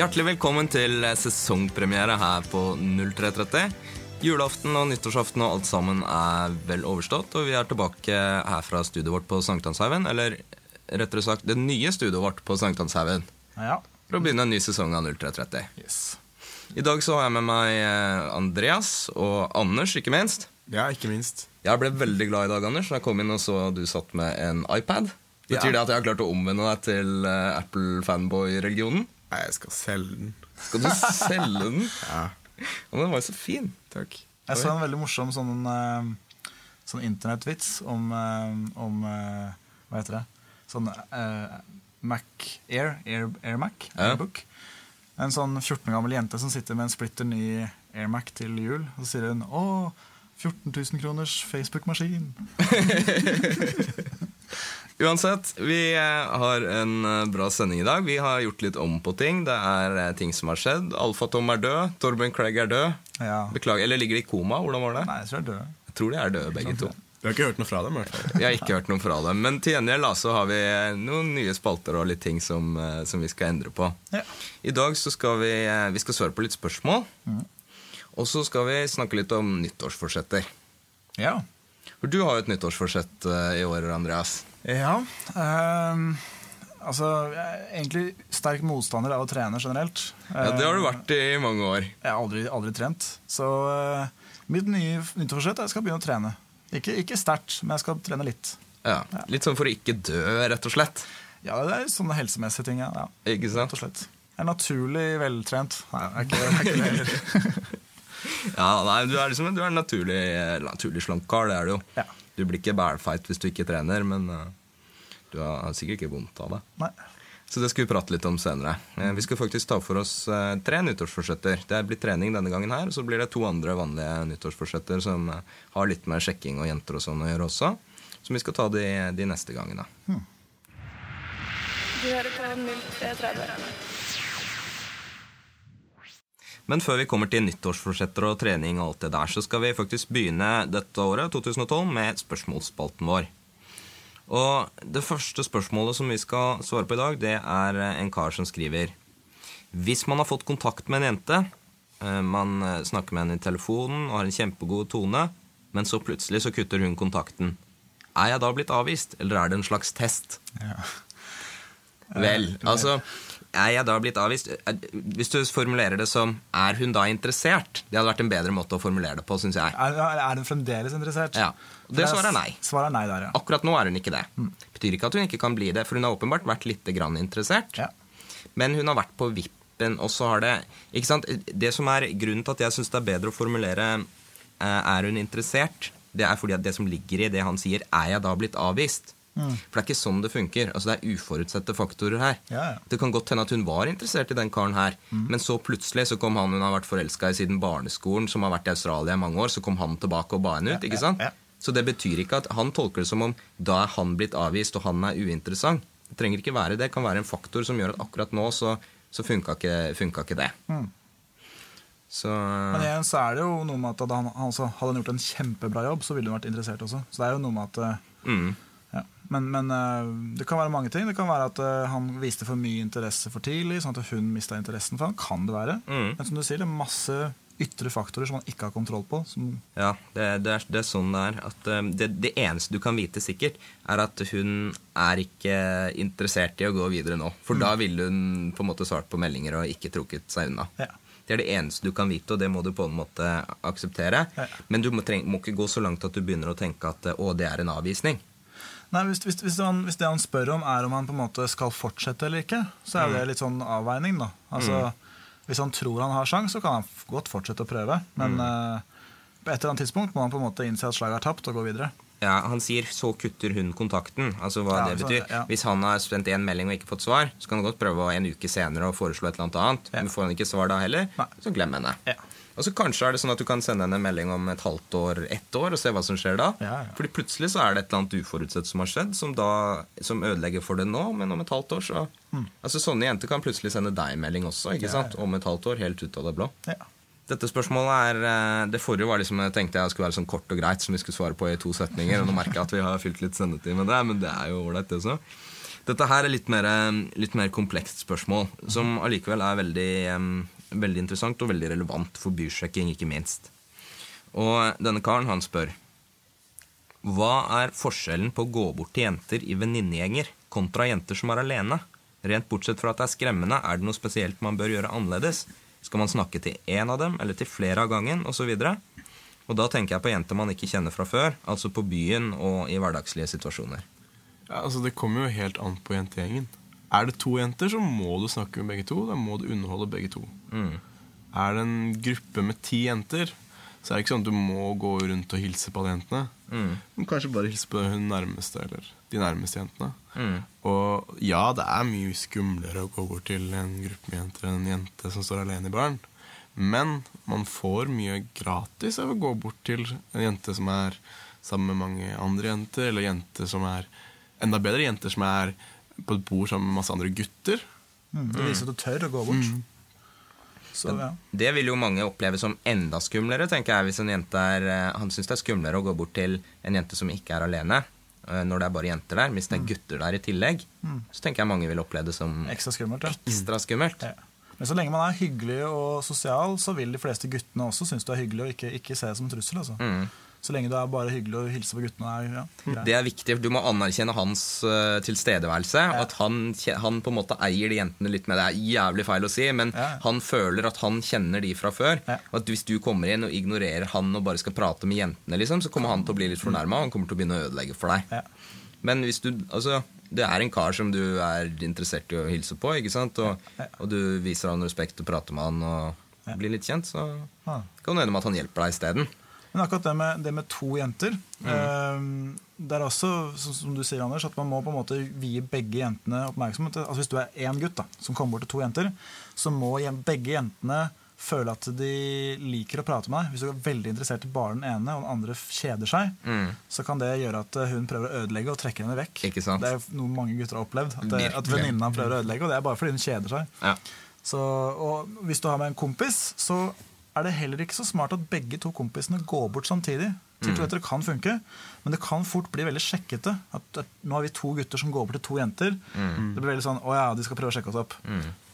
Hjertelig velkommen til sesongpremiere her på 0330. Julaften og nyttårsaften og alt sammen er vel overstått, og vi er tilbake her fra studioet vårt på Sankthanshaugen. Eller rettere sagt det nye studioet vårt på Sankthanshaugen. Ja. For å begynne en ny sesong av 0330. Yes. I dag så har jeg med meg eh, Andreas og Anders, ikke minst. Ja, ikke minst. Jeg ble veldig glad i dag, Anders. Da jeg kom inn og så du satt med en iPad. Betyr Ja. det at jeg har klart å omvende deg til eh, Apple-fanboy-religionen? Nei, jeg skal selge den. Skal du selge den? Ja, Men den var jo så fin. takk. Jeg så en veldig morsom sånn, eh, sånn internettvits om, eh, om eh, Hva heter det? Sånn uh, Mac Air, Air, Air Mac, Ja. Airbook. En sånn 14 år gammel jente som sitter med en splitter ny Air Mac til jul. Og så sier hun 'Å, 14 000 kroners Facebook-maskin'. Uansett, vi eh, har en eh, bra sending i dag. Vi har gjort litt om på ting. Det er eh, ting som har skjedd. Alfa-Tom er død. Torben Craig er død. Ja. Beklager, Eller ligger de i koma? Hvordan var det? Nei, jeg tror de er døde. Jeg tror de er døde, begge to. Du har ikke hørt noe fra dem? Vi. Jeg har ikke hørt noe fra dem. Men til gjengjeld så har vi noen nye spalter og litt ting som, som vi skal endre på. Ja. I dag så skal vi, vi skal svare på litt spørsmål. Og så skal vi snakke litt om nyttårsforsetter. Ja. For du har jo et nyttårsforsett i år, Andreas. Ja. ehm, altså, jeg er egentlig sterk motstander av å trene generelt. Ja, Det har du Eh, vært i mange år. Jeg har aldri, aldri trent. Så eh, mitt nye nyttårsforsett er at jeg skal begynne å trene. Ikke, ikke sterkt, men jeg skal trene litt. Ja, Litt sånn for å ikke dø, rett og slett. Ja, Det er sånne helsemessige ting. Ja, Ikke sant? rett og slett. Jeg er naturlig veltrent. Nei, jeg er ikke, jeg er ikke det heller. Ja, nei, Du er liksom du er en naturlig, eh, naturlig slank kar, det er du jo. Ja. Du blir ikke bælfeit hvis du ikke trener, men eh, du har sikkert ikke vondt av det. Nei. Så det skal vi prate litt om senere. Eh, Vi skal faktisk ta for oss eh, tre nyttårsforsetter. Det blir trening denne gangen her, og så blir det to andre vanlige nyttårsforsetter som har litt med sjekking og jenter og sånn å gjøre også. Som vi skal ta de, de neste gangene. Du hører på 0330. Men før vi kommer til nyttårsforsetter og trening og alt det der, så skal vi faktisk begynne dette året, 2012, med spørsmålsspalten vår. Og det første spørsmålet som vi skal svare på i dag, det er en kar som skriver Hvis man har fått kontakt med en jente, eh, man eh, snakker med henne i telefonen og har en kjempegod tone, men så plutselig så kutter hun kontakten. Er jeg da blitt avvist, eller er det en slags test? Ja. Vel, altså Er jeg da blitt avvist? Hvis du formulerer det som 'er hun da interessert'? Det hadde vært en bedre måte å formulere det på, syns jeg. Er, er hun fremdeles interessert? Ja. Det svaret er nei. Svaret er nei der, ja. Akkurat nå er hun ikke det. Betyr ikke at hun ikke kan bli det, for hun har åpenbart vært litt grann interessert. ja. Men hun har vært på vippen, og så har det Ikke sant? Det som er grunnen til at jeg syns det er bedre å formulere eh, 'er hun interessert', det er fordi at det som ligger i det han sier, 'er jeg da blitt avvist'? For det er ikke sånn det funker. Altså Det er uforutsette faktorer her. Ja, ja. Det kan godt hende at hun var interessert i den karen her, men så plutselig så kom han hun har vært forelska i siden barneskolen, som har vært i Australia i mange år, så kom han tilbake og ba henne ut. Ikke sant? Så det betyr ikke at han tolker det som om da er han blitt avvist, og han er uinteressant. Det trenger ikke være det. Det kan være en faktor som gjør at akkurat nå så, så funka, ikke, funka ikke det. Mm. Så Men igjen så er det jo noe med at han, altså, hadde han gjort en kjempebra jobb, så ville hun vært interessert også. Så det er jo noe med at eh, mm, ja. Men, men eh, det kan være mange ting. Det kan være at eh, han viste for mye interesse for tidlig, sånn at hun mista interessen for han. Kan det være. Mm. Men som du sier, det er masse ytre faktorer som man ikke har kontroll på. Som, Ja, det, det, er, det er sånn det er. At, eh, det, det eneste du kan vite sikkert, er at hun er ikke interessert i å gå videre nå. For da ville hun på en måte svart på meldinger og ikke trukket seg unna. ja. Det er det eneste du kan vite, og det må du på en måte akseptere. Ja. Men du må, treng, må ikke gå så langt at du begynner å tenke at å, det er en avvisning. Nei, hvis, hvis, hvis, han, hvis det han spør om, er om han på en måte skal fortsette eller ikke, så er det litt sånn avveining, da. Altså, Hvis han tror han har sjans, så kan han godt fortsette å prøve. Men eh, på et eller annet tidspunkt må han på en måte innse at slaget er tapt, og gå videre. Ja, Han sier 'så kutter hun kontakten'. Altså hva Ja, det så- betyr. ja. Hvis han har sendt en melding og ikke fått svar, så kan han godt prøve en uke senere å foreslå et eller annet annet. Men får han ikke svar da heller, Nei. så glem henne. Ja. Og så kanskje er det sånn at du kan sende henne en melding om et halvt år, ett år, og se hva som skjer da. Ja. Fordi plutselig så er det et eller annet uforutsett som har skjedd, som da som ødelegger for det nå, men om et halvt år så Altså Sånne jenter kan plutselig sende deg melding også, ikke Mm. Sant? Om et halvt år, helt ut av det blå. Ja. Dette spørsmålet er eh, Det forrige var liksom jeg tenkte jeg skulle være sånn kort og greit, som vi skulle svare på i to setninger. Og nå merker jeg at vi har fylt litt sendetid med det, men det er jo ålreit, det også. Dette her er litt mer, litt mer komplekst spørsmål, som allikevel er veldig, veldig interessant og veldig relevant for bysjekking, ikke minst. Og denne karen, han spør Hva er forskjellen på å gå bort til jenter i venninnegjenger kontra jenter som er alene? Rent bortsett fra at det er skremmende, er det noe spesielt man bør gjøre annerledes? Skal man snakke til én av dem, eller til flere av gangen, osv.? Og da tenker jeg på jenter man ikke kjenner fra før, altså på byen og i hverdagslige situasjoner. Ja, altså Det kommer jo helt an på jentegjengen. Er det to jenter, så må du snakke med begge to. Da må du underholde begge to. Mm. Er det en gruppe med ti jenter, så er det ikke sånn at du må gå rundt og hilse på alle jentene. Mm. Men kanskje bare hilse på hun nærmeste, eller de nærmeste jentene. Mm. Og ja, det er mye skumlere å gå bort til en gruppe med jenter enn en jente som står alene i baren. Men man får mye gratis av å gå bort til en jente som er sammen med mange andre jenter, eller jenter som er enda bedre jenter som er på et bord sammen med masse andre gutter. Mm. Det viser at du tør å gå bort. Så ja. Det vil jo mange oppleve som enda skumlere, tenker jeg, hvis en jente er eh, Han syns det er skumlere å gå bort til en jente som ikke er alene, eh, når det er bare jenter der. Hvis det er gutter der i tillegg, så tenker jeg mange vil oppleve det som Ekstra skummelt. Ja. ekstra skummelt. Ja. Men så lenge man er hyggelig og sosial, så vil de fleste guttene også synes du er hyggelig og ikke, ikke se det som en trussel. Altså. Mm. Så lenge du er bare hyggelig og hilser på guttene. Er, ja, greit. Det er viktig. Du må anerkjenne hans uh, tilstedeværelse. Ja. At han, han på en måte eier de jentene litt med. Det er jævlig feil å si, men Ja. han føler at han kjenner de fra før. Ja. Og at hvis du kommer inn og ignorerer han og bare skal prate med jentene, liksom, så kommer han til å bli litt fornærma, og han kommer til å begynne å ødelegge for deg. Ja. Men hvis du Altså, det er en kar som du er interessert i å hilse på, ikke sant? Og, Ja. og du viser han respekt og prater med han og blir litt kjent, så kan det hende med at han hjelper deg isteden. Men akkurat det med, det med to jenter eh, Det er også, som, du sier, Anders, at man må på en måte vie begge jentene oppmerksomhet. Altså Hvis du er én gutt da, som kommer bort til to jenter, så må begge jentene føle at de liker å prate med deg. Hvis du er veldig interessert i bare den ene, og den andre kjeder seg, Mm. så kan det gjøre at eh, hun prøver å ødelegge og trekke henne vekk. Ikke sant? Det er noe mange gutter har opplevd. At, det- at Virkelig. venninna prøver å ødelegge, og det er bare fordi hun kjeder seg. Ja. Så, og hvis du har med en kompis, så er det heller ikke så smart at begge to kompisene går bort samtidig. To jenter kan funke, men det kan fort bli veldig sjekkete. At, at Nå har vi to gutter som går bort til to jenter. Det blir veldig sånn, å ja, de skal prøve å sjekke oss opp.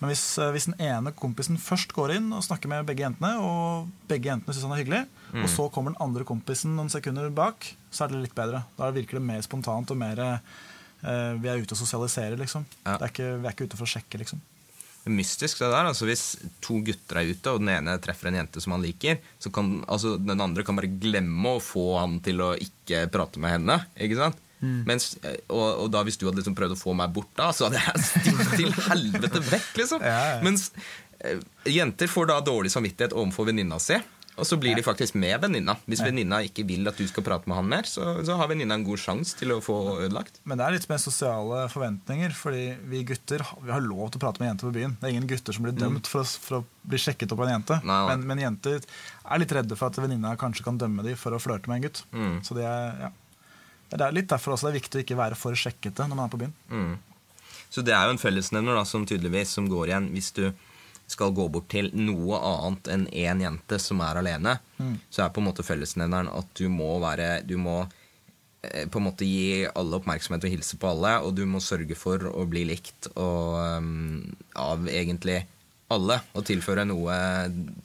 Men hvis, eh, hvis den ene kompisen først går inn og snakker med begge jentene, og begge jentene syns han er hyggelig, og så kommer den andre kompisen noen sekunder bak, så er det litt bedre. Da virker det mer spontant og mer eh, Vi er ute og sosialiserer, liksom. Ja. Det er ikke, vi er ikke ute for å sjekke, liksom. Mystisk det der. altså Hvis to gutter er ute, og den ene treffer en jente som han liker, så kan altså, den andre kan bare glemme å få han til å ikke prate med henne. ikke sant? Mens, eh, og, og da hvis du hadde liksom prøvd å få meg bort da, så hadde jeg stilt til helvete vekk. liksom. Ja, ja. Mens eh, jenter får da dårlig samvittighet overfor venninna si. Og så blir de faktisk med venninna. Hvis venninna ikke vil at du skal prate med han mer, så, så har venninna en god sjanse til å få ødelagt. Men det er litt mer sosiale forventninger. Fordi vi gutter vi har lov til å prate med jenter på byen. Det er ingen gutter som blir dømt for, å, for å bli sjekket opp av en jente. Nei, nei. Men, men jenter er litt redde for at venninna kanskje kan dømme dem for å flørte med en gutt. Mm. Så det er, ja. det er litt derfor også det er viktig å ikke være for sjekkete når man er på byen. Mm. Så det er jo en fellesnevner da, som tydeligvis som går igjen hvis du skal gå bort til noe annet enn én jente som er alene, så er på en måte fellesnevneren at du må være Du må eh, på en måte gi alle oppmerksomhet og hilse på alle, og du må sørge for å bli likt og, um, av egentlig alle. Og tilføre noe,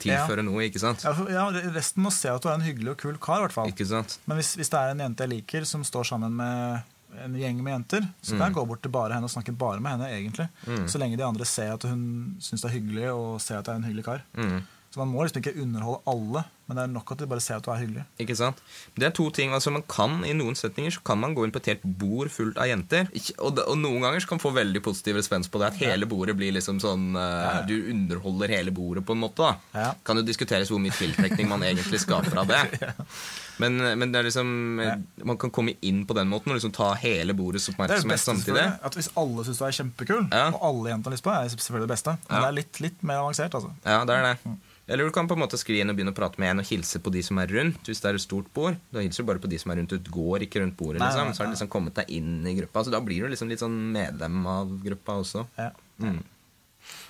tilføre noe, ikke sant? Ja, for, ja, resten må se at du er en hyggelig og kul kar. i hvert fall. Ikke sant? Men hvis, hvis det er en jente jeg liker, som står sammen med en gjeng med jenter, så Mm. kan jeg gå bort til bare henne og snakke bare med henne. egentlig. Så lenge de andre ser at hun syns det er hyggelig, og ser at jeg er en hyggelig kar. Mm. Så man må liksom ikke underholde alle, men det er nok at du bare ser at du er hyggelig. Ikke sant? Det er to ting, altså man kan I noen setninger så kan man gå inn på et helt bord fullt av jenter. Og, og noen ganger så kan man få veldig positiv respons på det. At hele bordet blir liksom sånn eh, Du underholder hele bordet på en måte. da Ja. Kan jo diskuteres hvor mye tiltrekning man egentlig skaper av det. Men, men det er liksom eh, man kan komme inn på den måten og liksom ta hele bordets Det er oppmerksomhet samtidig. At Hvis alle syns du er kjempekul, Ja. og alle jenter har lyst på deg, er selvfølgelig det beste. Men Ja. det er litt, litt mer avansert. altså. Ja, det er det. Eller du kan på en måte skli inn og begynne å prate med en og hilse på de som er rundt. Hvis det er et stort bord. Da hilser du bare på de som er rundt. Du går ikke rundt bordet. Nei, liksom. nei, Så har du liksom kommet deg inn i gruppa. Så da blir du liksom litt sånn medlem av gruppa også. Ja.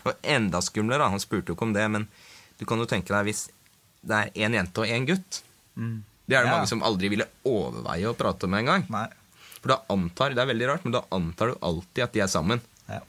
Og enda skumlere. Han spurte jo ikke om det, men du kan jo tenke deg hvis det er én jente og én gutt. Det er det Ja. mange som aldri ville overveie å prate med engang. Nei. For da antar, Det er veldig rart, men da antar du alltid at de er sammen. Ja.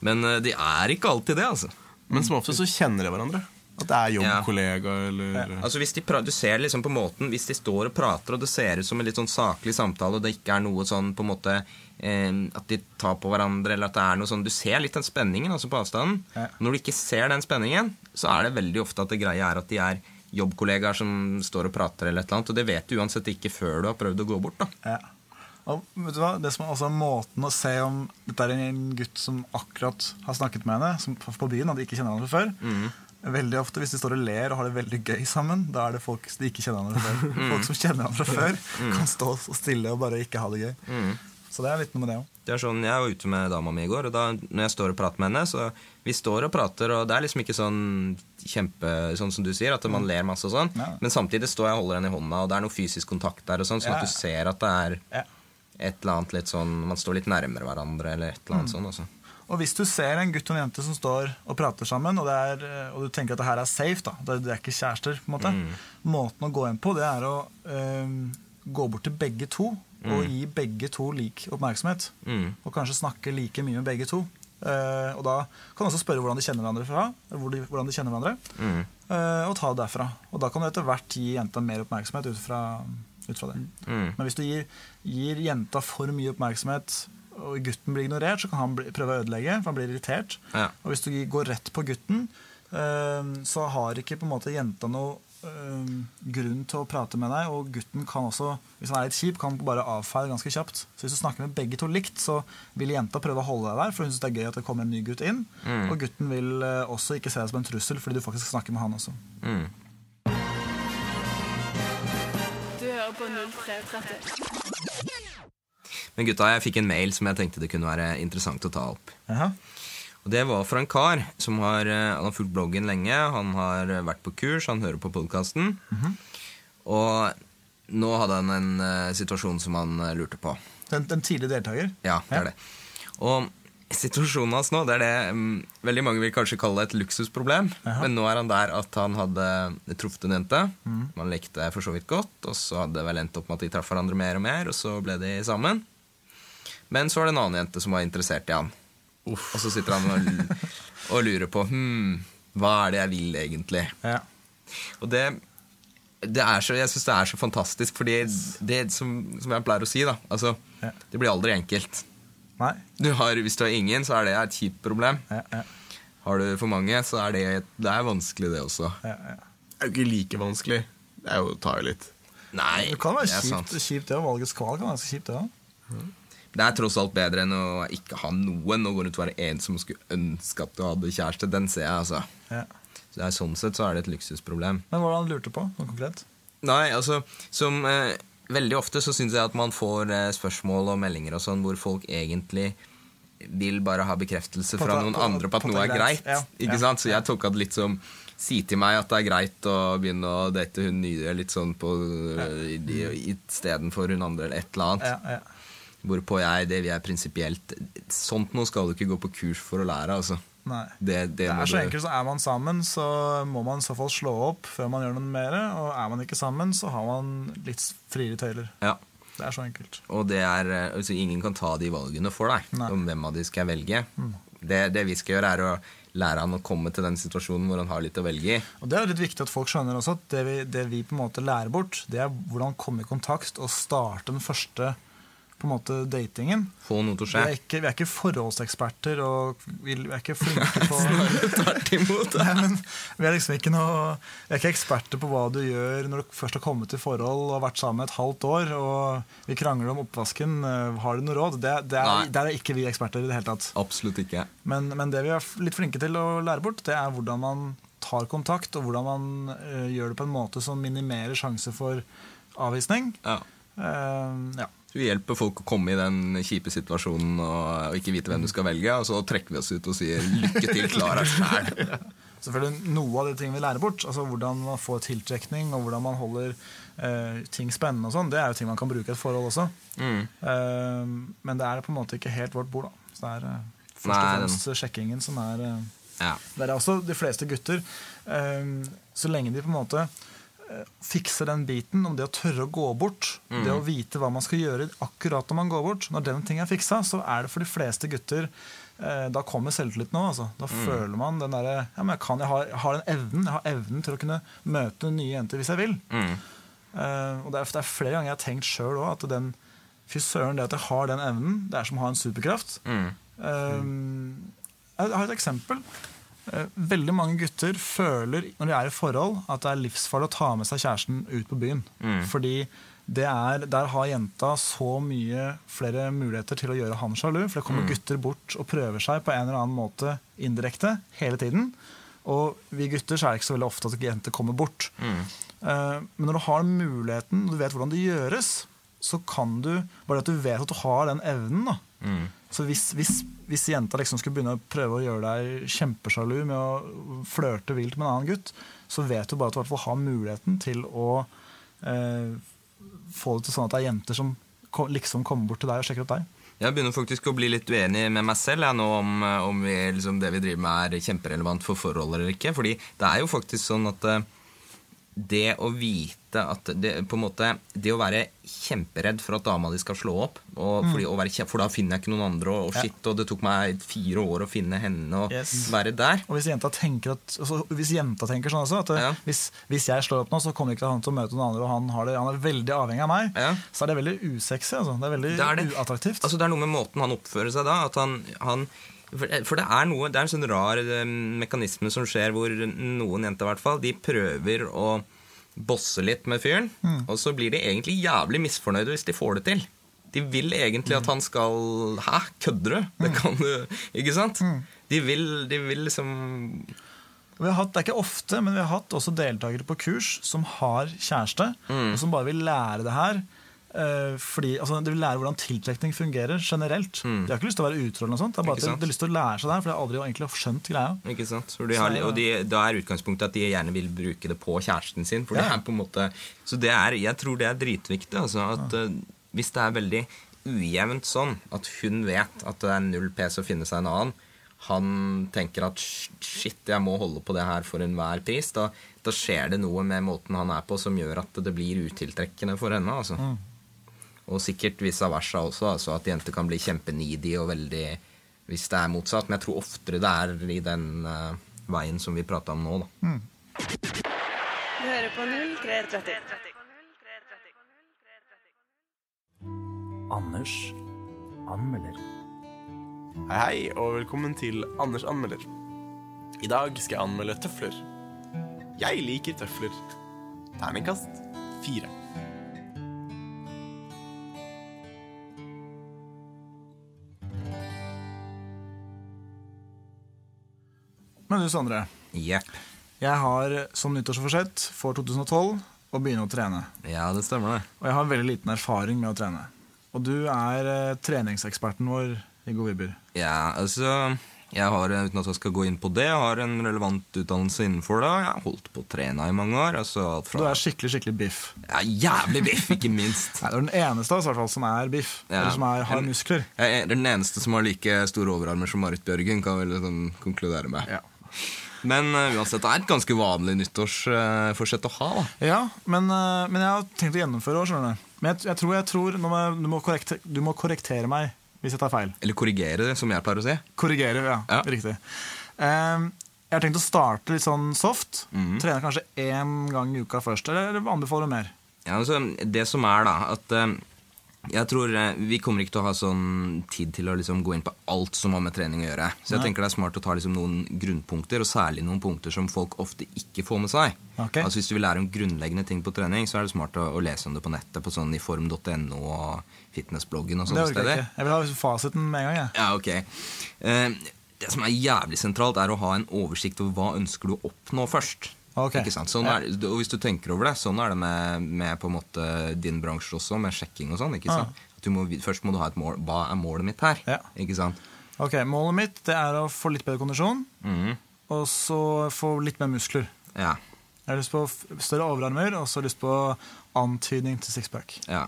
Men eh, de er ikke alltid det, altså. Men som ofte så kjenner de hverandre. At det er jobbkollega eller Altså hvis de Du ser liksom på måten Hvis de står og prater, og det ser ut som en litt sånn saklig samtale, og det ikke er noe sånn på en måte eh, At de tar på hverandre, eller at det er noe sånn Du ser litt den spenningen altså på avstanden. Ja. Når du ikke ser den spenningen, så er det veldig ofte at det greia er at de er jobbkollegaer som står og prater, eller et eller annet. Og det vet du uansett ikke før du har prøvd å gå bort. da Ja. Og vet du hva? Det som er også Måten å se om dette er en gutt som akkurat har snakket med henne som på byen, at de ikke kjenner henne før Mhm. Veldig ofte Hvis de står og ler og har det veldig gøy sammen, da er det folk de ikke kjenner hverandre før. Mhm. Folk som kjenner hverandre før, kan stå så stille og bare ikke ha det gøy. Så det er litt noe med det òg. Det er sånn, Jeg var ute med dama mi i går, og da når jeg står og prater med henne så Vi står og prater, og det er liksom ikke sånn kjempe Sånn som du sier, at man ler masse og sånn. Ja. Men samtidig står jeg og holder henne i hånda, og det er noe fysisk kontakt der, og sånn, sånn Ja. at du ser at det er et eller annet litt sånn Man står litt nærmere hverandre, eller et eller annet sånn. Altså. Og hvis du ser en gutt og en jente som står og prater sammen, og, det er, eh, og du tenker at det her er safe, da, det, det er ikke kjærester, på en måte. måten å gå inn på, det er å øh, gå bort til begge to og gi begge to lik oppmerksomhet. Mm. Og kanskje snakke like mye med begge to. Uh, og da kan du også spørre hvordan de kjenner hverandre fra. Hvor de, hvordan de kjenner hverandre Mm. uh, Og ta det derfra. Og da kan du etter hvert gi jenta mer oppmerksomhet ut fra, ut fra det. Mm. Men hvis du gir, gir jenta for mye oppmerksomhet, og gutten blir ignorert, så kan han bli, prøve å ødelegge, for han blir irritert. Ja. Og hvis du går rett på gutten, eh, så har ikke på en måte jenta noe eh, grunn til å prate med deg, og gutten kan også, hvis han er litt kjip, kan bare avfeie ganske kjapt. Så hvis du snakker med begge to likt, så vil jenta prøve å holde deg der, for hun syns det er gøy at det kommer en ny gutt inn. Mm. Og gutten vil eh, også ikke se deg som en trussel, fordi du faktisk snakker med han også. Mm. Du hører på 0330. Men gutta, jeg fikk en mail som jeg tenkte det kunne være interessant å ta opp. Aha. Og Det var fra en kar som har, eh, han har fulgt bloggen lenge. Han har eh, vært på kurs, han hører på podkasten. Og nå hadde han en uh, situasjon som han uh, lurte på. Den, den tidlige deltaker. Ja, det Ja. er det. Og situasjonen hans nå, det er det um, veldig mange vil kanskje kalle et luksusproblem. Aha. Men nå er han der at han hadde truffet en jente. Man lekte for så vidt godt, og så hadde det vel endt opp med at de traff hverandre mer og mer, og så ble de sammen. Men så var det en annen jente som var interessert i han. Og så sitter han og, og lurer på hm, hva er det jeg vil egentlig. Ja. Og det, det er så, jeg syns det er så fantastisk, fordi det som, som jeg pleier å si, da altså, Ja. Det blir aldri enkelt. Nei. Du har, hvis du har ingen, så er det et kjipt problem. Ja, ja, Har du for mange, så er det, det er vanskelig, det også. ja, ja. Det er jo ikke like vanskelig. Det er jo å ta i litt. Nei, Det kan være det er kjipt, sant. kjipt det, og valgets kval kan være ganske kjipt, det òg. Det er tross alt bedre enn å ikke ha noen og gå rundt og være ensom og skulle ønske at du hadde kjæreste. Den ser jeg, altså. Ja. Så det er, sånn sett så er det et luksusproblem. Men hva lurte du på? Noe konkret? Nei, altså som eh, Veldig ofte så syns jeg at man får eh, spørsmål og meldinger og sånn hvor folk egentlig vil bare ha bekreftelse fra noen andre på at noe er greit. Ikke sant? Så jeg tolka det litt som Si til meg at det er greit å begynne å date hun nye litt sånn på ja. istedenfor hun andre eller et eller annet. Ja, ja. Hvorpå jeg, det vil jeg prinsipielt Sånt noe skal du ikke gå på kurs for å lære, altså. Nei. Det, det, Det er så enkelt, så Er man sammen, så må man i så fall slå opp før man gjør noe mer. Og er man ikke sammen, så har man litt friere tøyler. Ja. Det er så enkelt. Og det er, eh, altså ingen kan ta de valgene for deg Nei. om hvem av de skal velge. Det, det vi skal gjøre, er å lære han å komme til den situasjonen hvor han har litt å velge i. Og Det er litt viktig at folk skjønner også at det vi, det vi på en måte lærer bort, det er hvordan komme i kontakt og starte den første på en måte datingen. Få noe til å Vi skje. er ikke, vi er ikke forholdseksperter, og vi vi er ikke flinke på Tvert imot. Nei, men vi er liksom ikke noe Vi er ikke eksperter på hva du gjør når du først har kommet i forhold og vært sammen et halvt år, og vi krangler om oppvasken. Eh, Har du noe råd? Det, det er, der er ikke vi eksperter i det hele tatt. Absolutt ikke. Men, men det vi er litt flinke til å lære bort, det er hvordan man tar kontakt, og hvordan man uh, gjør det på en måte som minimerer sjanse for avvisning. Ja. Uh, ja. Vi hjelper folk å komme i den kjipe situasjonen og, ikke vite hvem du skal velge, og så trekker vi oss ut og sier 'lykke til, klar deg sjæl'. Selvfølgelig Noe av de tingene vi lærer bort, altså hvordan man får tiltrekning, og hvordan man holder eh, ting spennende, og sånn, det er jo ting man kan bruke i et forhold også. Mm. Eh, men det er på en måte ikke helt vårt bord. da. Så det er eh, først og fremst sjekkingen som er eh, Ja. Det er også de fleste gutter. eh, så lenge de på en måte fikse den biten om det å tørre å gå bort, det å vite hva man skal gjøre akkurat når man går bort, når den ting er fiksa, så er det for de fleste gutter eh, Da kommer selvtilliten òg. Altså. Da føler man den derre ja, jeg, kan, jeg, har, jeg har den evnen Jeg har evnen til å kunne møte nye jenter hvis jeg vil. Mm. Eh, og det er, det er flere ganger jeg har tenkt sjøl òg at den Fy søren, det at jeg har den evnen, det er som å ha en superkraft. Mm. Eh, jeg har et eksempel. Eh, Veldig mange gutter føler når de er i forhold, at det er livsfarlig å ta med seg kjæresten ut på byen. Mm. Fordi det er, der har jenta så mye flere muligheter til å gjøre han sjalu. For det kommer Mm. gutter bort og prøver seg på en eller annen måte indirekte hele tiden. Og vi gutter så er det ikke så veldig ofte at jenter kommer bort. Mm. Eh, Men når du har muligheten, og du vet hvordan det gjøres, så kan du Bare at du vet at du har den evnen, da. Så hvis, hvis, hvis jenta liksom skulle begynne å prøve å gjøre deg kjempesjalu med å flørte vilt med en annen gutt, så vet du bare at du har muligheten til å eh, få det til sånn at det er jenter som liksom kommer bort til deg og sjekker opp deg. Jeg begynner faktisk å bli litt uenig med meg selv jeg, nå om, om vi, liksom, det vi driver med er kjemperelevant for forhold eller ikke. Fordi det er jo faktisk sånn at eh, det å vite at det, på en måte, det å være kjemperedd for at dama di skal slå opp, og fordi, være, for da finner jeg ikke noen andre, og, og shit, og det tok meg fire år å finne henne og Yes. være der. Og hvis jenta tenker, at, altså, hvis jenta tenker sånn også, at eh, Ja. hvis, hvis jeg slår opp nå, så kommer ikke han til å møte noen andre, og han, har det, han er veldig avhengig av meg, Ja. så er det veldig usexy. Altså. Det er veldig Det er uattraktivt. Altså, det er noe med måten han oppfører seg da. At han, han for, for det er noe, det er en sånn rar eh, mekanisme som skjer hvor noen jenter i hvert fall, de prøver å bosse litt med fyren, og så blir de egentlig jævlig misfornøyde hvis de får det til. De vil egentlig at han skal Hæ, kødder du? Det kan du Ikke sant? De vil, de vil liksom Vi har hatt, det er ikke ofte, men vi har hatt også deltakere på kurs som har kjæreste, Mm. og som bare vil lære det her. Eh, fordi, altså, De vil lære hvordan tiltrekning fungerer generelt. De har ikke lyst til å være utro, eller noe sånt, det er bare Mm. At de, har lyst til å lære seg det her, for de har aldri egentlig skjønt greia. Ikke sant? De har, og de, da er utgangspunktet at de gjerne vil bruke det på kjæresten sin. For det er på en måte Så det er, jeg tror det er dritviktig. Altså, at eh, Hvis det er veldig ujevnt sånn at hun vet at det er null pes å finne seg en annen, han tenker at shit, jeg må holde på det her for enhver pris, da, da skjer det noe med måten han er på som gjør at det blir utiltrekkende for henne. altså. Mm. Og sikkert vice versa også, altså at jenter kan bli kjempenidige og veldig Hvis det er motsatt. Men jeg tror oftere det er i den uh, veien som vi prata om nå, da. Du hører på 0330. Anders anmelder. Hei, hei, og velkommen til Anders anmelder. I dag skal jeg anmelde tøfler. Jeg liker tøfler. Terningkast fire. Men du, Sondre. Yep. Jeg har som nyttårsforsett for 2012 å begynne å trene. Ja, det stemmer, det. Og jeg har veldig liten erfaring med å trene. Og du er eh, treningseksperten vår i gode vibber. Ja, altså jeg har, Uten at jeg skal gå inn på det, jeg har en relevant utdannelse innenfor det. Jeg har holdt på å trene i mange år. Altså alt Du er skikkelig skikkelig biff. ja, Jævlig biff, ikke minst. Nei, du er den eneste av oss som er biff. Ja. Eller som er, har muskler. Jeg er den eneste som har like store overarmer som Marit Bjørgen, kan vel sånn konkludere med. Ja. Men uh, uansett, det er et ganske vanlig nyttårsforsett å ha. da. Ja, men, uh, men jeg har tenkt å gjennomføre òg, skjønner du. Men jeg, jeg tror, jeg tror må, du, må du må korrektere meg hvis jeg tar feil. Eller korrigere det, som jeg pleier å si. Korrigere, ja. Ja. Riktig. Um, jeg har tenkt å starte litt sånn soft. Mhm. Trene kanskje én gang i uka først. Eller anbefaler du mer? Ja, altså, det som er, da, at eh, jeg tror eh, Vi kommer ikke til å ha sånn tid til å liksom gå inn på alt som har med trening å gjøre. Så jeg Nei. tenker det er smart å ta liksom noen grunnpunkter, og særlig noen punkter som folk ofte ikke får med seg. Okay. Altså Hvis du vil lære om grunnleggende ting på trening, så er det smart å, å lese om det på nettet på sånn iform.no og fitnessbloggen og sånne steder. ikke. Jeg vil ha fasiten med en gang. jeg. Ja, ok. Uh, det som er jævlig sentralt, er å ha en oversikt over hva ønsker du å oppnå først. Ok. Ikke sant? Sånn er, og hvis du tenker over det, sånn er det med, med på en måte din bransje også, med sjekking og sånn. ikke sant? Ja. Du må, først må du ha et mål. Hva er målet mitt her? Ja. Ikke sant? Ok, Målet mitt det er å få litt bedre kondisjon, mm. og så få litt mer muskler. Ja. Jeg har lyst på større overarmer og så lyst på antydning til sixpack. ja.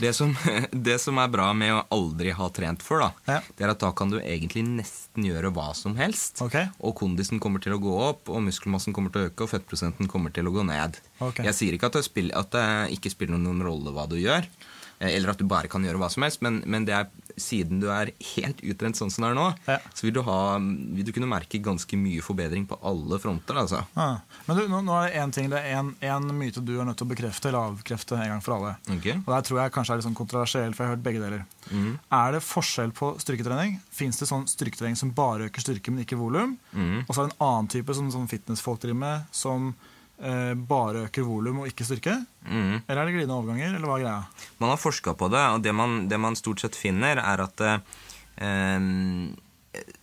Det som, det som er bra med å aldri ha trent før, da, Ja. det er at da kan du egentlig nesten gjøre hva som helst. Okay. Og kondisen kommer til å gå opp, og muskelmassen kommer til å øke, og fettprosenten kommer til å gå ned. Okay. Jeg sier ikke at det, spiller, at det ikke spiller noen rolle hva du gjør, eh, eller at du bare kan gjøre hva som helst, men, men det er, siden du er helt utrent sånn som det er nå, Ja. så vil du, ha, vil du kunne merke ganske mye forbedring på alle fronter. altså. Ja. Men du, nå, nå er det én ting, det er en myte du er nødt til å bekrefte eller avkrefte en gang for alle. Okay. Og der tror jeg kanskje er litt sånn kontroversiell, for jeg har hørt begge deler. Mm. Er det forskjell på styrketrening? Fins det sånn styrketrening som bare øker styrke, men ikke volum? Mm. Og så er det en annen type som som fitnessfolk driver med, som eh, bare øker volum og ikke styrke? Mm. Eller er det glidende overganger, eller hva er greia? Man har forska på det, og det man, det man stort sett finner, er at eh,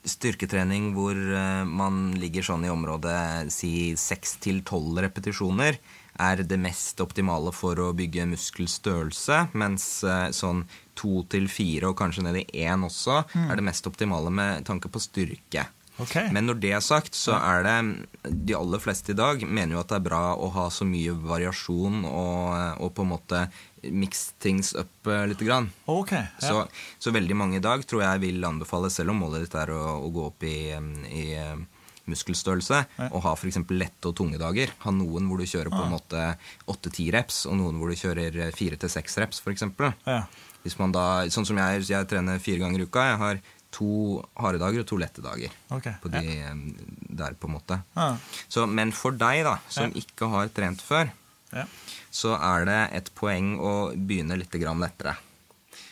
styrketrening hvor eh, man ligger sånn i området si 6-12 repetisjoner, er det mest optimale for å bygge muskelstørrelse, mens eh, sånn 2-4 og kanskje ned i 1 også er det mest optimale med tanke på styrke. Ok. Men når det er sagt, så er det De aller fleste i dag mener jo at det er bra å ha så mye variasjon og, og på en måte mix things up litt. grann. Okay, ja. Så, så veldig mange i dag tror jeg vil anbefale, selv om målet ditt er å, å gå opp i, i um, muskelstørrelse, Ja. å ha f.eks. lette og tunge dager. Ha noen hvor du kjører på en måte 8-10 reps, og noen hvor du kjører 4-6 reps, f.eks. ja. Hvis man da, sånn som jeg, jeg trener fire ganger i uka. Jeg har to harde dager og to lette dager. Ok, På de, ja. der, på en måte. Ja. Så, men for deg, da, som Ja. ikke har trent før, Ja. så er det et poeng å begynne litt grann lettere.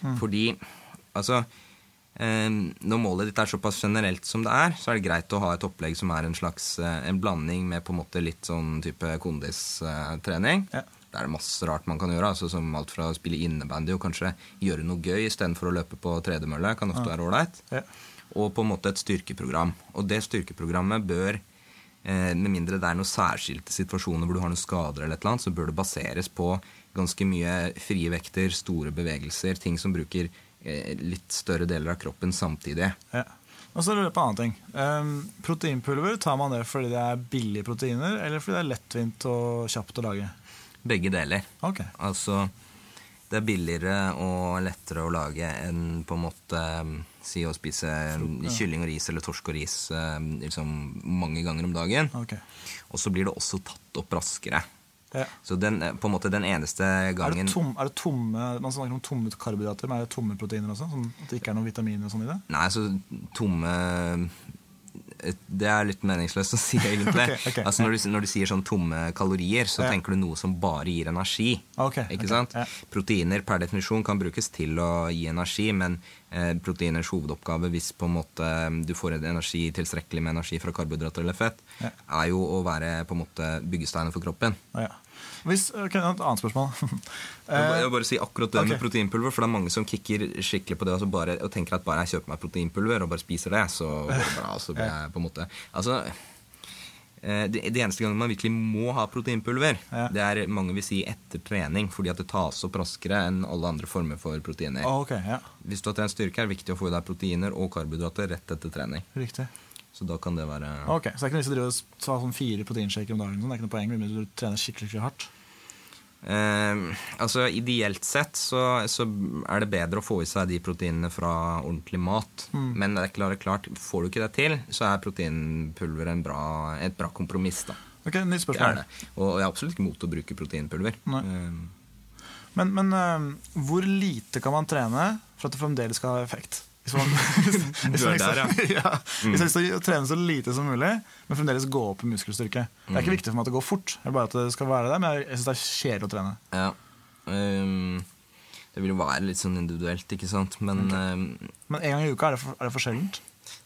Mm. Fordi altså eh, Når målet ditt er såpass generelt som det er, så er det greit å ha et opplegg som er en slags eh, en blanding med på en måte litt sånn type kondistrening. Ja. Det er masse rart man kan gjøre, altså som alt fra å spille innebandy og kanskje gjøre noe gøy istedenfor å løpe på tredemølle. Kan ofte være ålreit Ja. og på en måte et styrkeprogram. Og det styrkeprogrammet bør, eh, med mindre det er noen særskilte situasjoner hvor du har noen skader, eller et eller annet, så bør det baseres på ganske mye frie vekter, store bevegelser, ting som bruker eh, litt større deler av kroppen samtidig. Ja. Og så lurer jeg på en annen ting. Um, proteinpulver, tar man det fordi det er billige proteiner, eller fordi det er lettvint og kjapt å lage? Begge deler. Okay. Altså, det er billigere og lettere å lage enn på en måte eh, si å spise kylling og ris eller torsk og ris eh, liksom mange ganger om dagen. Okay. Og så blir det også tatt opp raskere. Ja. Så den, eh, på en måte den eneste Er gangen det, tom, er det tomme Man snakker om tomme karbohydrater, men er det tomme proteiner også? Sånn at det ikke er noen vitaminer og sånn i det? Nei, så tomme Det er litt meningsløst å si, egentlig. okay, okay. Altså når du, når du sier sånn tomme kalorier, så Ja. tenker du noe som bare gir energi. Okay, Ikke sant? ja. Proteiner per definisjon kan brukes til å gi energi, men eh, proteiners hovedoppgave, hvis på en måte eh, du får en energi, tilstrekkelig med energi fra karbohydrater eller fett, Ja. er jo å være på en måte byggesteinen for kroppen. Ja. Hvis, okay, Et annet spørsmål. Jeg vil bare- jeg bare si akkurat det okay. med proteinpulver, for det er mange som kicker skikkelig på det og, bare, og tenker at bare jeg kjøper meg proteinpulver og bare spiser det, så bra. Så blir jeg på en måte Altså, eh, det, det eneste gangen man virkelig må ha proteinpulver, Ja. det er mange vil si etter trening, fordi at det tas opp raskere enn alle andre former for proteiner. Oh, okay, ja. Hvis du har trent styrke, er det viktig å få i deg proteiner og karbohydrater rett etter trening. Riktig. Så da kan det være Ok, Så det er ikke noe vits i å drive og ta sånn fire proteinshaker om dagen? sånn. Det er ikke noe poeng med du trener skikkelig, skikkelig hardt? Eh, altså Ideelt sett så, så er det bedre å få i seg de proteinene fra ordentlig mat. Mm. Men det er klart, klart, får du ikke det til, så er proteinpulver en bra, et bra kompromiss. da Ok, Nytt spørsmål. Og jeg er absolutt ikke mot å bruke proteinpulver. Eh, Men, men uh, hvor lite kan man trene for at det fremdeles skal ha effekt? Hvis man, hvis, hvis man er der, liksom- ja. Hvis jeg har lyst til å trene så lite som mulig, men fremdeles gå opp i muskelstyrke. Det er Mm. ikke viktig for meg at det går fort, det er bare at det skal være der, men jeg, jeg syns det er kjedelig å trene. ja. Um, det vil jo være litt sånn individuelt, ikke sant. Men ehm, Men en gang i uka, er det for, er det for sjeldent?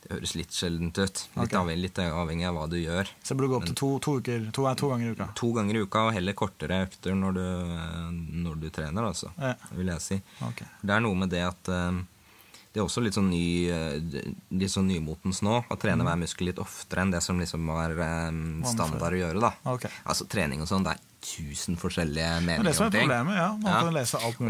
det høres litt sjeldent ut. Litt, okay. avhengig, litt avhengig av hva du gjør. Så jeg burde gå opp til to, to, uker, to, to ganger i uka. To ganger i uka, og heller kortere økter når du, eh, når du trener, altså. Ja. Vil jeg si. Okay. Det er noe med det at eh, det er også litt sånn ny eh, litt sånn nymotens nå. Å trene hver muskel litt oftere enn det som liksom var um, standard å gjøre. da Okay. Altså Trening og sånn, det er tusen forskjellige er meninger om ting. ja, Man Ja.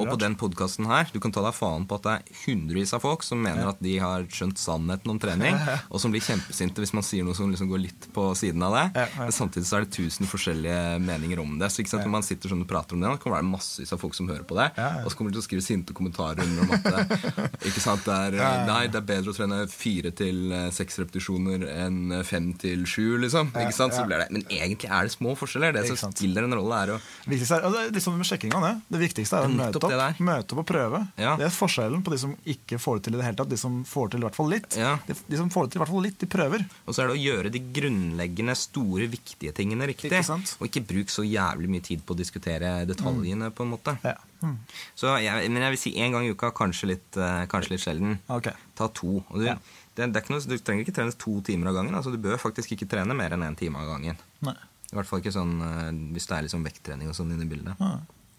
Og på den podkasten her, du kan ta deg faen på at det er hundrevis av folk som mener at de har skjønt sannheten om trening, og som blir kjempesinte hvis man sier noe som liksom går litt på siden av det. Men samtidig så er det tusen forskjellige meninger om det. Så ikke sant, når man sitter sånn og prater om det, det kan være massevis av folk som hører på det, og så kommer de til å skrive sinte kommentarer om at det, ikke sant, det er. Nei, det er bedre å trene fire til eh, seks repetisjoner enn fem til sju, liksom. Ikke sant? Så blir det. Men egentlig er det små forskjeller. Det som stiller spiller en rolle, er å Viktigste er, er liksom med sjekkinga, det. Viktigste er å møte opp, møte opp og prøve. Ja. Det er forskjellen på de som ikke får det til i det hele tatt. De som får det til i hvert fall litt. Ja. De, de som får det til i hvert fall litt, de prøver. Og så er det å gjøre de grunnleggende, store, viktige tingene riktig. Ikke? Og ikke bruk så jævlig mye tid på å diskutere detaljene, på en måte. Ja. Mm. Så jeg, men jeg vil si én gang i uka, kanskje litt, eh, kanskje litt sjelden. Okay. Ta to. Og du, det, det ikke noe, du trenger ikke trene to timer av gangen. Altså, du bør faktisk ikke trene mer enn én time av gangen. Nei. I hvert fall ikke sånn eh, hvis det er liksom vekttrening og sånn inne i bildet. Ja,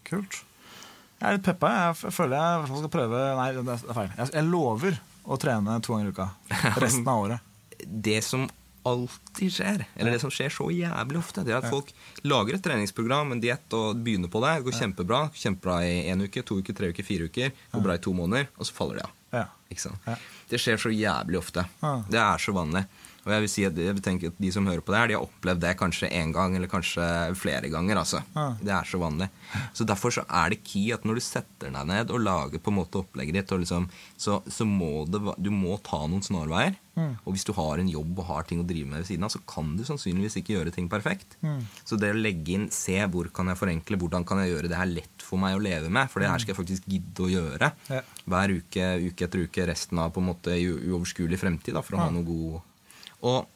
kult. Jeg er litt peppa. Jeg føler jeg skal prøve Nei, det er feil. Jeg, jeg lover å trene to ganger i uka resten av året. det som alltid skjer, eller det som skjer så jævlig ofte, det er at folk lager et treningsprogram, en diett, og begynner på det. Det går kjempebra. Kjempebra i én uke, to uker, tre uker, fire uker. Går bra i to måneder, og så faller det av. Ja. Ja. Det skjer så jævlig ofte. Ja. Det er så vanlig. Og jeg vil si at jeg vil tenke at De som hører på det her, de har opplevd det kanskje én gang eller kanskje flere ganger. altså. Ja. Det er så vanlig. Så Derfor så er det key at når du setter deg ned og lager på en måte opplegget ditt, liksom, så, så må det, du må ta noen snarveier. Og hvis du har en jobb og har ting å drive med ved siden av, så kan du sannsynligvis ikke gjøre ting perfekt. Så det å legge inn, se hvor kan jeg forenkle, hvordan kan jeg gjøre det her lett for meg å leve med, for det her skal jeg faktisk gidde å gjøre Ja. hver uke, uke etter uke, resten av på en måte uoverskuelig fremtid, da, for å ha noe god Og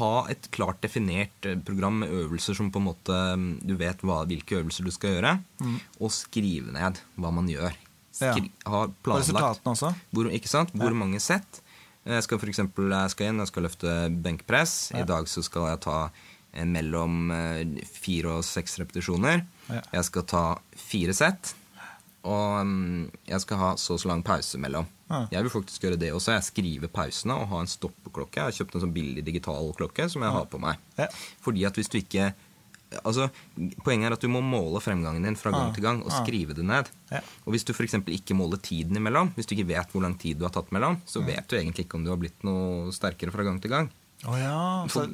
ha et klart definert eh, program med øvelser som på en måte mm, du vet hva, hvilke øvelser du skal gjøre, og skrive ned hva man gjør. Skri, ha planlagt resultatene også. hvor, ikke sant? Hvor mange sett. Jeg skal for eksempel, jeg skal inn, jeg skal løfte benkpress. I dag så skal jeg ta eh, mellom eh, fire og seks repetisjoner. Ja. Jeg skal ta fire sett. Og mm, jeg skal ha så og så lang pause mellom. Ja. Jeg vil faktisk gjøre det også. Jeg skriver pausene og har en stoppeklokke. Jeg har kjøpt en sånn billig digital klokke som jeg har på meg. Ja. Fordi at hvis du ikke Altså, Poenget er at du må måle fremgangen din fra gang til gang og skrive det ned. Og hvis du eksempel ikke måler tiden imellom, hvis du ikke vet hvor lang tid du har tatt mellom, så vet du egentlig ikke om du har blitt noe sterkere fra gang til gang. Å ja. Så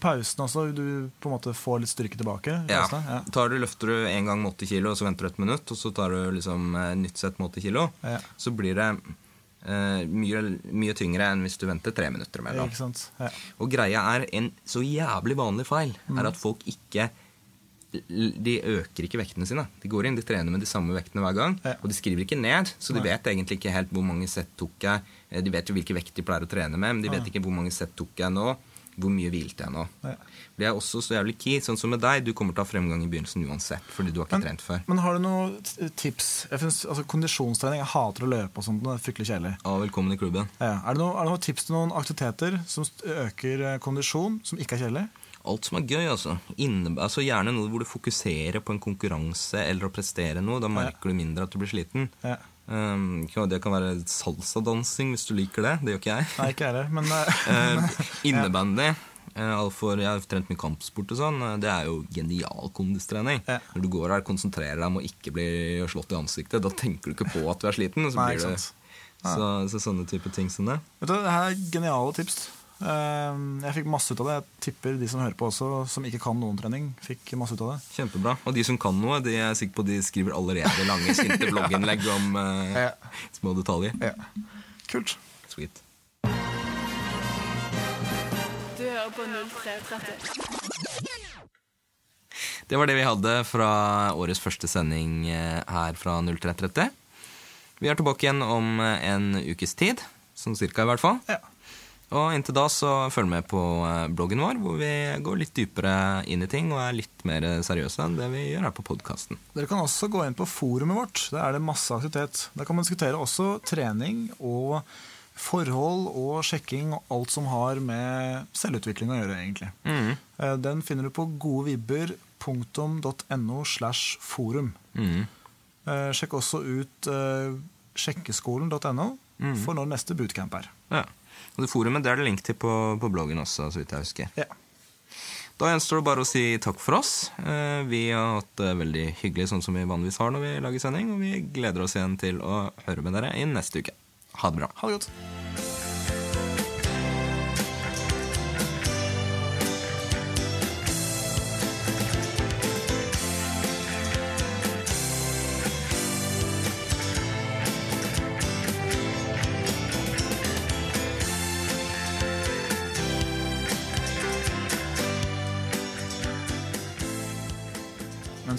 pausen også, du på en måte får litt styrke tilbake? Ja. ja. Tar du, Løfter du en gang med 80 kilo, så venter du et minutt, og så tar du liksom eh, nytt sett med 80 kilo, Ja. så blir det eh, mye, mye tyngre enn hvis du venter tre minutter sant? Ja. Og greia er en så jævlig vanlig feil Mm. er at folk ikke de øker ikke vektene sine. De går inn, de trener med de samme vektene hver gang. Ja. Og de skriver ikke ned, så de Nei. vet egentlig ikke helt hvor mange sett tok jeg. Eh, De vet jo hvilke vekt de pleier å trene med, men de vet ikke hvor mange sett tok jeg nå. Hvor mye hvilte jeg nå. Ja. Det er også så jævlig key. Sånn som med deg, du kommer til å ha fremgang i begynnelsen uansett. Fordi du har ikke trent før. Men har du noen tips? Jeg finnes, altså Kondisjonstrening, jeg hater å løpe og sånt. Det er fryktelig kjedelig. Ja, velkommen i klubben. Ja. Er, det noen, er det noen tips til noen aktiviteter som øker eh, kondisjon, som ikke er kjedelig? Alt som er gøy, altså. Inne, altså Gjerne noe hvor du fokuserer på en konkurranse eller å prestere noe. Da merker du mindre at du blir sliten. Ja. Um, det kan være salsadansing hvis du liker det. Det gjør ikke jeg. Nei, ikke heller, men Eh, Innebandy. alt for, jeg har trent mye kampsport og sånn. Det er jo genial kondistrening. Ja. Når du går her konsentrerer deg om å ikke bli slått i ansiktet, da tenker du ikke på at du er sliten. Så Nei, det, så, så sånne type ting som det. vet du, det her er geniale tips. Eh, jeg fikk masse ut av det. Jeg tipper de som hører på også, som ikke kan noen trening, fikk masse ut av det. Kjempebra. Og de som kan noe, de er sikker på de skriver allerede lange, sinte blogginnlegg om uh, Ja. små detaljer. Ja. Kult. Sweet. Du hører på 0330. Det var det vi hadde fra årets første sending eh, her fra 0330. Vi er tilbake igjen om eh, en ukes tid, sånn cirka i hvert fall. Ja. Og inntil da så følg med på eh, bloggen vår, hvor vi går litt dypere inn i ting og er litt mer seriøse enn det vi gjør her på podkasten. Dere kan også gå inn på forumet vårt. Der er det masse aktivitet. Der kan man diskutere også trening og forhold og sjekking og alt som har med selvutvikling å gjøre, egentlig. Mm. Den finner du på godevibber.no slash forum. Mm. Eh, Sjekk også ut eh, sjekkeskolen.no for når neste bootcamp er. Ja. Og det forumet det er det link til på, på bloggen også, så vidt jeg husker. Ja. Da gjenstår det bare å si takk for oss. Eh, Vi har hatt det veldig hyggelig, sånn som vi vanligvis har når vi lager sending, og vi gleder oss igjen til å høre med dere i neste uke. Ha det bra. Ha det godt.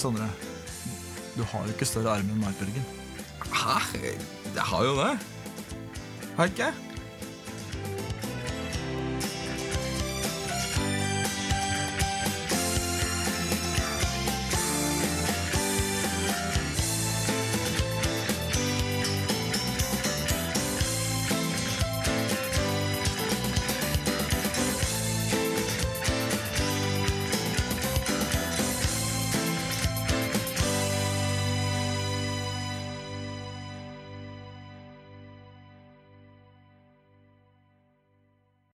Sondre, du har jo ikke større arm enn Mark Bergen. Hæ? Jeg har jo det. Har jeg ikke?